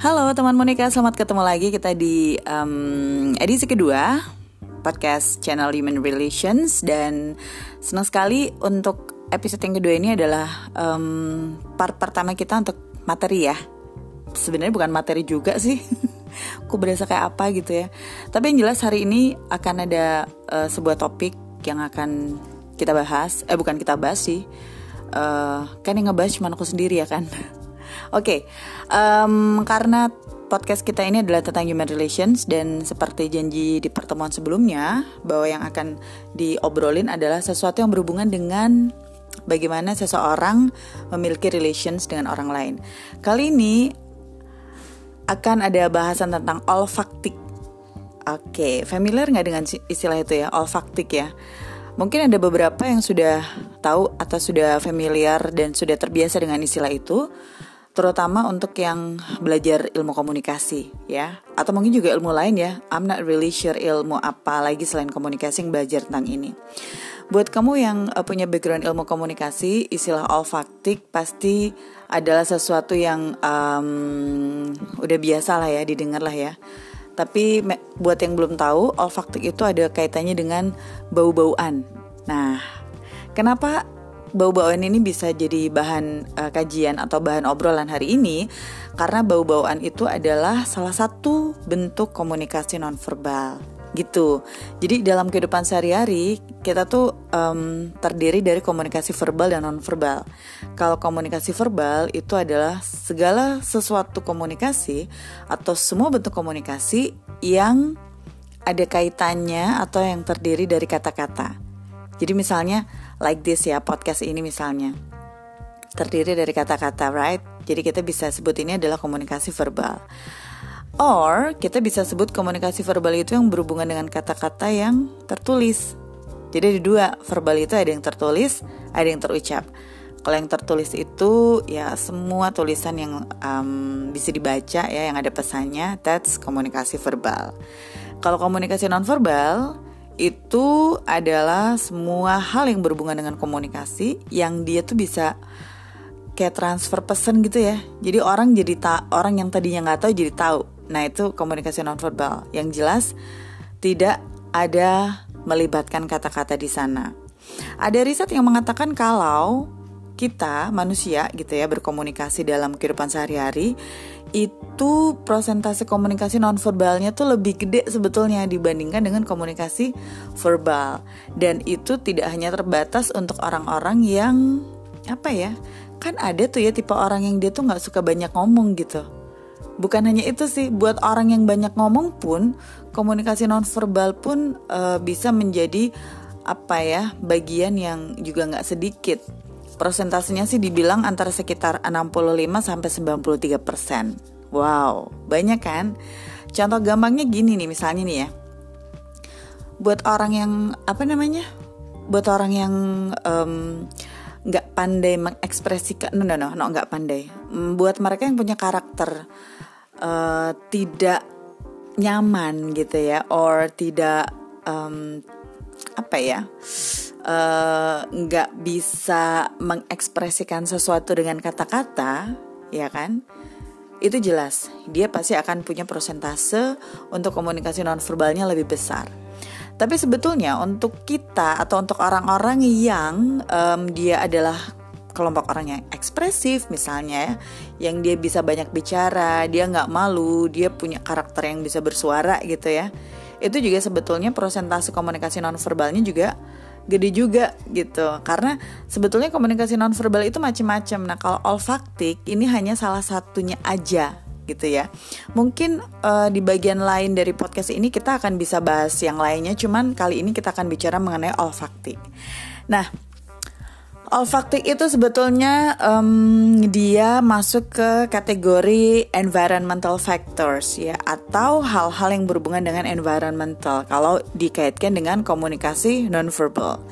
Halo teman Monica, selamat ketemu lagi kita di um, edisi kedua podcast channel Human Relations dan senang sekali untuk episode yang kedua ini adalah um, part pertama kita untuk materi ya. Sebenarnya bukan materi juga sih. Aku berasa kayak apa gitu ya. Tapi yang jelas hari ini akan ada uh, sebuah topik yang akan kita bahas. Eh bukan kita bahas sih. Uh, kan yang ngebahas cuma aku sendiri ya kan. Oke, okay. um, karena podcast kita ini adalah tentang human relations dan seperti janji di pertemuan sebelumnya bahwa yang akan diobrolin adalah sesuatu yang berhubungan dengan bagaimana seseorang memiliki relations dengan orang lain. Kali ini akan ada bahasan tentang olfaktik. Oke, familiar nggak dengan istilah itu ya, olfaktik ya? Mungkin ada beberapa yang sudah tahu atau sudah familiar dan sudah terbiasa dengan istilah itu terutama untuk yang belajar ilmu komunikasi ya. Atau mungkin juga ilmu lain ya. I'm not really sure ilmu apa lagi selain komunikasi yang belajar tentang ini. Buat kamu yang uh, punya background ilmu komunikasi istilah olfaktik pasti adalah sesuatu yang um, udah biasa lah ya didengar lah ya. Tapi buat yang belum tahu olfaktik itu ada kaitannya dengan bau-bauan. Nah kenapa bau-bauan ini bisa jadi bahan uh, kajian atau bahan obrolan hari ini karena bau-bauan itu adalah salah satu bentuk komunikasi nonverbal gitu. Jadi dalam kehidupan sehari-hari kita tuh um, terdiri dari komunikasi verbal dan nonverbal. Kalau komunikasi verbal itu adalah segala sesuatu komunikasi atau semua bentuk komunikasi yang ada kaitannya atau yang terdiri dari kata-kata. Jadi misalnya like this ya podcast ini misalnya. Terdiri dari kata-kata right? Jadi kita bisa sebut ini adalah komunikasi verbal. Or kita bisa sebut komunikasi verbal itu yang berhubungan dengan kata-kata yang tertulis. Jadi ada dua verbal itu ada yang tertulis ada yang terucap. Kalau yang tertulis itu ya semua tulisan yang um, bisa dibaca ya yang ada pesannya that's komunikasi verbal. Kalau komunikasi nonverbal itu adalah semua hal yang berhubungan dengan komunikasi yang dia tuh bisa kayak transfer pesan gitu ya. Jadi orang jadi tak orang yang tadinya nggak tahu jadi tahu. Nah itu komunikasi nonverbal. Yang jelas tidak ada melibatkan kata-kata di sana. Ada riset yang mengatakan kalau kita manusia gitu ya berkomunikasi dalam kehidupan sehari-hari itu prosentase komunikasi nonverbalnya tuh lebih gede sebetulnya dibandingkan dengan komunikasi verbal. Dan itu tidak hanya terbatas untuk orang-orang yang apa ya kan ada tuh ya tipe orang yang dia tuh nggak suka banyak ngomong gitu. Bukan hanya itu sih buat orang yang banyak ngomong pun komunikasi nonverbal pun uh, bisa menjadi apa ya bagian yang juga nggak sedikit Persentasenya sih dibilang antara sekitar 65 sampai 93 persen. Wow, banyak kan? Contoh gampangnya gini nih, misalnya nih ya. Buat orang yang apa namanya? Buat orang yang nggak pandai mengekspresikan, no no no, no nggak pandai. Mm, buat mereka yang punya karakter uh, tidak nyaman gitu ya, or tidak um, apa ya? Eh, nggak uh, bisa mengekspresikan sesuatu dengan kata-kata, ya kan? Itu jelas, dia pasti akan punya persentase untuk komunikasi nonverbalnya lebih besar. Tapi sebetulnya untuk kita atau untuk orang-orang yang um, dia adalah kelompok orang yang ekspresif misalnya yang dia bisa banyak bicara dia nggak malu dia punya karakter yang bisa bersuara gitu ya itu juga sebetulnya persentase komunikasi nonverbalnya juga gede juga gitu. Karena sebetulnya komunikasi nonverbal itu macam-macam nah kalau olfaktik ini hanya salah satunya aja gitu ya. Mungkin uh, di bagian lain dari podcast ini kita akan bisa bahas yang lainnya cuman kali ini kita akan bicara mengenai olfaktik. Nah Olfaktik itu sebetulnya um, dia masuk ke kategori environmental factors ya atau hal-hal yang berhubungan dengan environmental kalau dikaitkan dengan komunikasi nonverbal.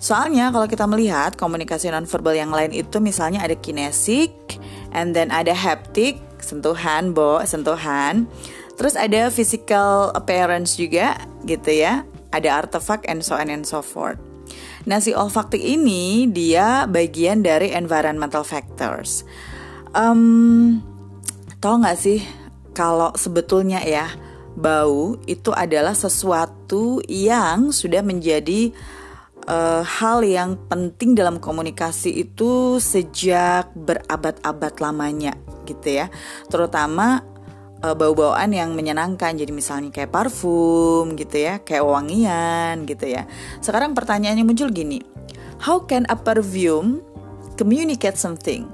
Soalnya kalau kita melihat komunikasi nonverbal yang lain itu misalnya ada kinesik, and then ada haptic, sentuhan, bo, sentuhan. Terus ada physical appearance juga gitu ya. Ada artefak and so on and so forth. Nah, si olfaktik ini dia bagian dari environmental factors. Um, tahu nggak sih kalau sebetulnya ya bau itu adalah sesuatu yang sudah menjadi uh, hal yang penting dalam komunikasi itu sejak berabad-abad lamanya gitu ya terutama uh, bau-bauan yang menyenangkan jadi misalnya kayak parfum gitu ya kayak wangian gitu ya sekarang pertanyaannya muncul gini how can a perfume communicate something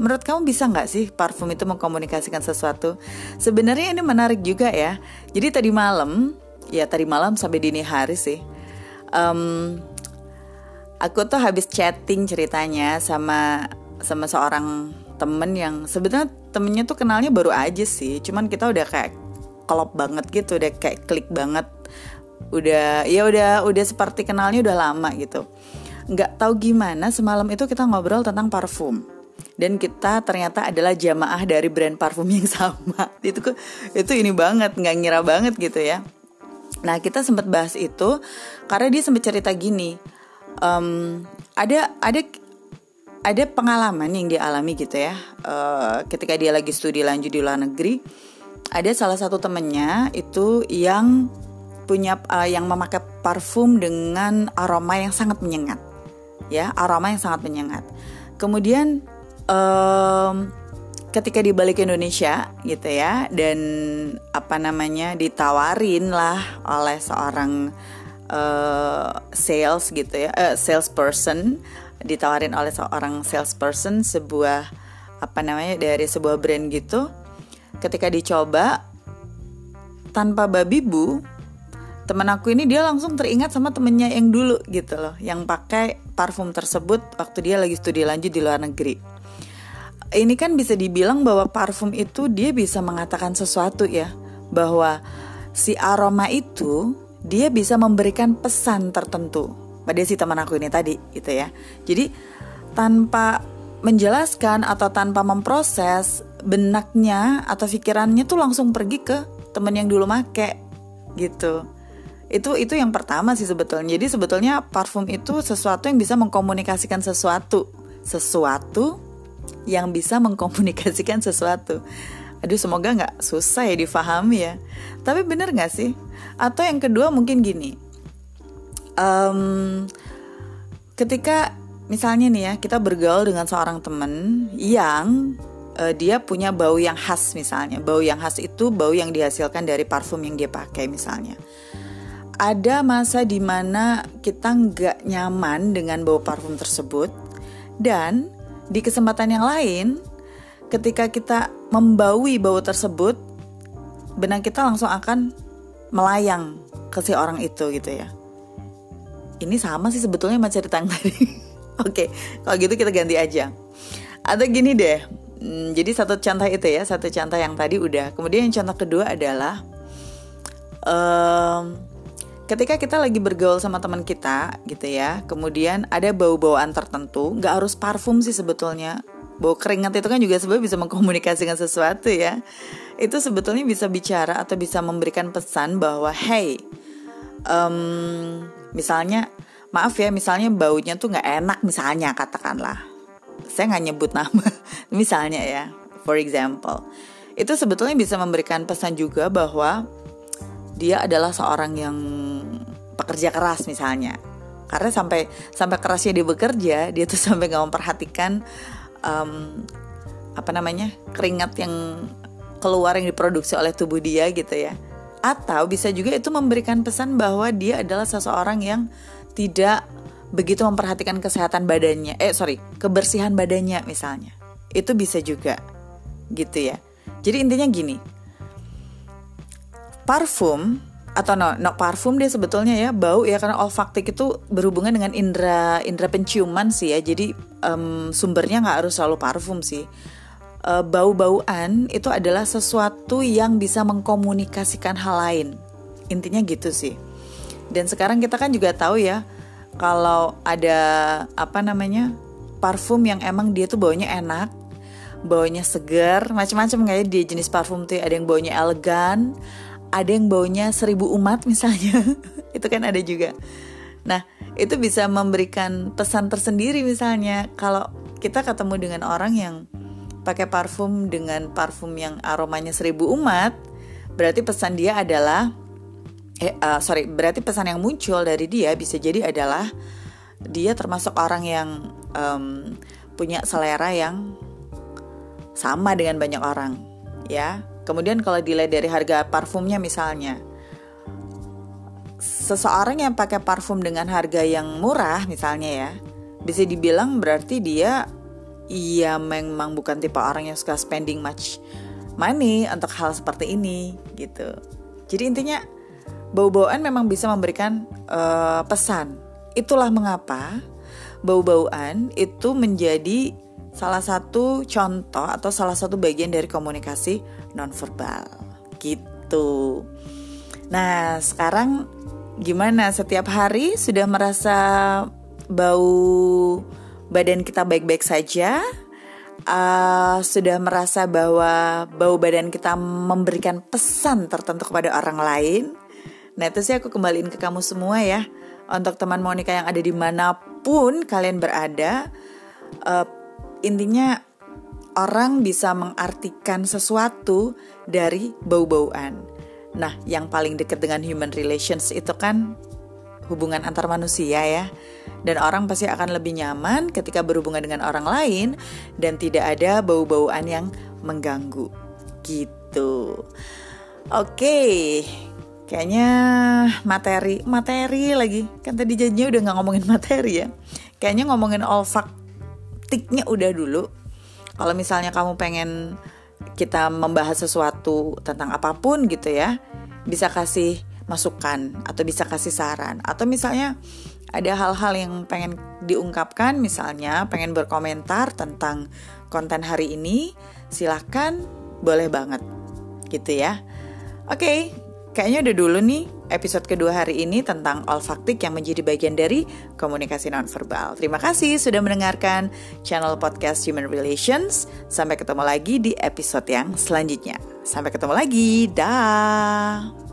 Menurut kamu bisa nggak sih parfum itu mengkomunikasikan sesuatu? Sebenarnya ini menarik juga ya. Jadi tadi malam, ya tadi malam sampai dini hari sih, um, aku tuh habis chatting ceritanya sama sama seorang temen yang sebetulnya temennya tuh kenalnya baru aja sih. Cuman kita udah kayak klop banget gitu, udah kayak klik banget. Udah ya udah udah seperti kenalnya udah lama gitu. Nggak tahu gimana semalam itu kita ngobrol tentang parfum dan kita ternyata adalah jamaah dari brand parfum yang sama itu itu ini banget nggak ngira banget gitu ya nah kita sempat bahas itu karena dia sempat cerita gini um, ada ada ada pengalaman yang dia alami gitu ya uh, ketika dia lagi studi lanjut di luar negeri. Ada salah satu temennya itu yang punya uh, yang memakai parfum dengan aroma yang sangat menyengat ya aroma yang sangat menyengat. Kemudian um, ketika dibalik Indonesia gitu ya dan apa namanya ditawarin lah oleh seorang uh, sales gitu ya uh, salesperson ditawarin oleh seorang salesperson sebuah apa namanya dari sebuah brand gitu. Ketika dicoba tanpa babi bu teman aku ini dia langsung teringat sama temennya yang dulu gitu loh yang pakai parfum tersebut waktu dia lagi studi lanjut di luar negeri. Ini kan bisa dibilang bahwa parfum itu dia bisa mengatakan sesuatu ya bahwa si aroma itu dia bisa memberikan pesan tertentu pada si teman aku ini tadi gitu ya jadi tanpa menjelaskan atau tanpa memproses benaknya atau pikirannya tuh langsung pergi ke temen yang dulu make gitu itu itu yang pertama sih sebetulnya jadi sebetulnya parfum itu sesuatu yang bisa mengkomunikasikan sesuatu sesuatu yang bisa mengkomunikasikan sesuatu. Aduh semoga nggak susah ya difahami ya. Tapi bener nggak sih? Atau yang kedua mungkin gini. Um, ketika misalnya nih ya kita bergaul dengan seorang teman yang uh, dia punya bau yang khas misalnya. Bau yang khas itu bau yang dihasilkan dari parfum yang dia pakai misalnya. Ada masa di mana kita nggak nyaman dengan bau parfum tersebut dan di kesempatan yang lain, ketika kita membaui bau tersebut, benang kita langsung akan melayang ke si orang itu gitu ya. Ini sama sih sebetulnya sama cerita yang tadi. Oke, kalau gitu kita ganti aja. Atau gini deh, hmm, jadi satu contoh itu ya, satu contoh yang tadi udah. Kemudian yang contoh kedua adalah um, ketika kita lagi bergaul sama teman kita gitu ya kemudian ada bau-bauan tertentu nggak harus parfum sih sebetulnya bau keringat itu kan juga sebenarnya bisa mengkomunikasikan sesuatu ya itu sebetulnya bisa bicara atau bisa memberikan pesan bahwa hey um, misalnya maaf ya misalnya baunya tuh nggak enak misalnya katakanlah. Saya nggak nyebut nama misalnya ya for example. Itu sebetulnya bisa memberikan pesan juga bahwa dia adalah seorang yang pekerja keras misalnya. Karena sampai sampai kerasnya dia bekerja dia tuh sampai nggak memperhatikan um, apa namanya keringat yang keluar yang diproduksi oleh tubuh dia gitu ya atau bisa juga itu memberikan pesan bahwa dia adalah seseorang yang tidak begitu memperhatikan kesehatan badannya. Eh sorry kebersihan badannya misalnya. Itu bisa juga gitu ya. Jadi intinya gini. Parfum atau no, no parfum dia sebetulnya ya bau ya karena olfaktik itu berhubungan dengan indera indera penciuman sih ya. Jadi um, sumbernya nggak harus selalu parfum sih uh, bau-bauan itu adalah sesuatu yang bisa mengkomunikasikan hal lain. Intinya gitu sih. Dan sekarang kita kan juga tahu ya kalau ada apa namanya parfum yang emang dia tuh baunya enak baunya segar macam-macam kayak dia jenis parfum tuh ada yang baunya elegan ada yang baunya seribu umat misalnya. Itu kan ada juga. Nah itu bisa memberikan pesan tersendiri misalnya. Kalau kita ketemu dengan orang yang pakai parfum dengan parfum yang aromanya seribu umat, berarti pesan dia adalah eh uh, sorry, berarti pesan yang muncul dari dia bisa jadi adalah dia termasuk orang yang um, punya selera yang sama dengan banyak orang, ya. Kemudian kalau dilihat dari harga parfumnya misalnya, seseorang yang pakai parfum dengan harga yang murah misalnya ya, bisa dibilang berarti dia Iya memang bukan tipe orang yang suka spending much money untuk hal seperti ini gitu. Jadi intinya bau-bauan memang bisa memberikan uh, pesan. Itulah mengapa bau-bauan itu menjadi salah satu contoh atau salah satu bagian dari komunikasi nonverbal gitu. Nah, sekarang gimana setiap hari sudah merasa bau badan kita baik-baik saja, uh, sudah merasa bahwa bau badan kita memberikan pesan tertentu kepada orang lain. Nah itu sih aku kembaliin ke kamu semua ya. Untuk teman Monica yang ada di mana pun kalian berada, uh, intinya orang bisa mengartikan sesuatu dari bau-bauan. Nah, yang paling dekat dengan human relations itu kan hubungan antar manusia ya dan orang pasti akan lebih nyaman ketika berhubungan dengan orang lain dan tidak ada bau-bauan yang mengganggu gitu. Oke, kayaknya materi materi lagi kan tadi janjinya udah nggak ngomongin materi ya. Kayaknya ngomongin olfaktiknya udah dulu. Kalau misalnya kamu pengen kita membahas sesuatu tentang apa pun gitu ya, bisa kasih masukan atau bisa kasih saran atau misalnya ada hal-hal yang pengen diungkapkan misalnya pengen berkomentar tentang konten hari ini silahkan boleh banget gitu ya oke kayaknya udah dulu nih episode kedua hari ini tentang olfaktik yang menjadi bagian dari komunikasi nonverbal. Terima kasih sudah mendengarkan channel podcast Human Relations. Sampai ketemu lagi di episode yang selanjutnya. Sampai ketemu lagi. Dah.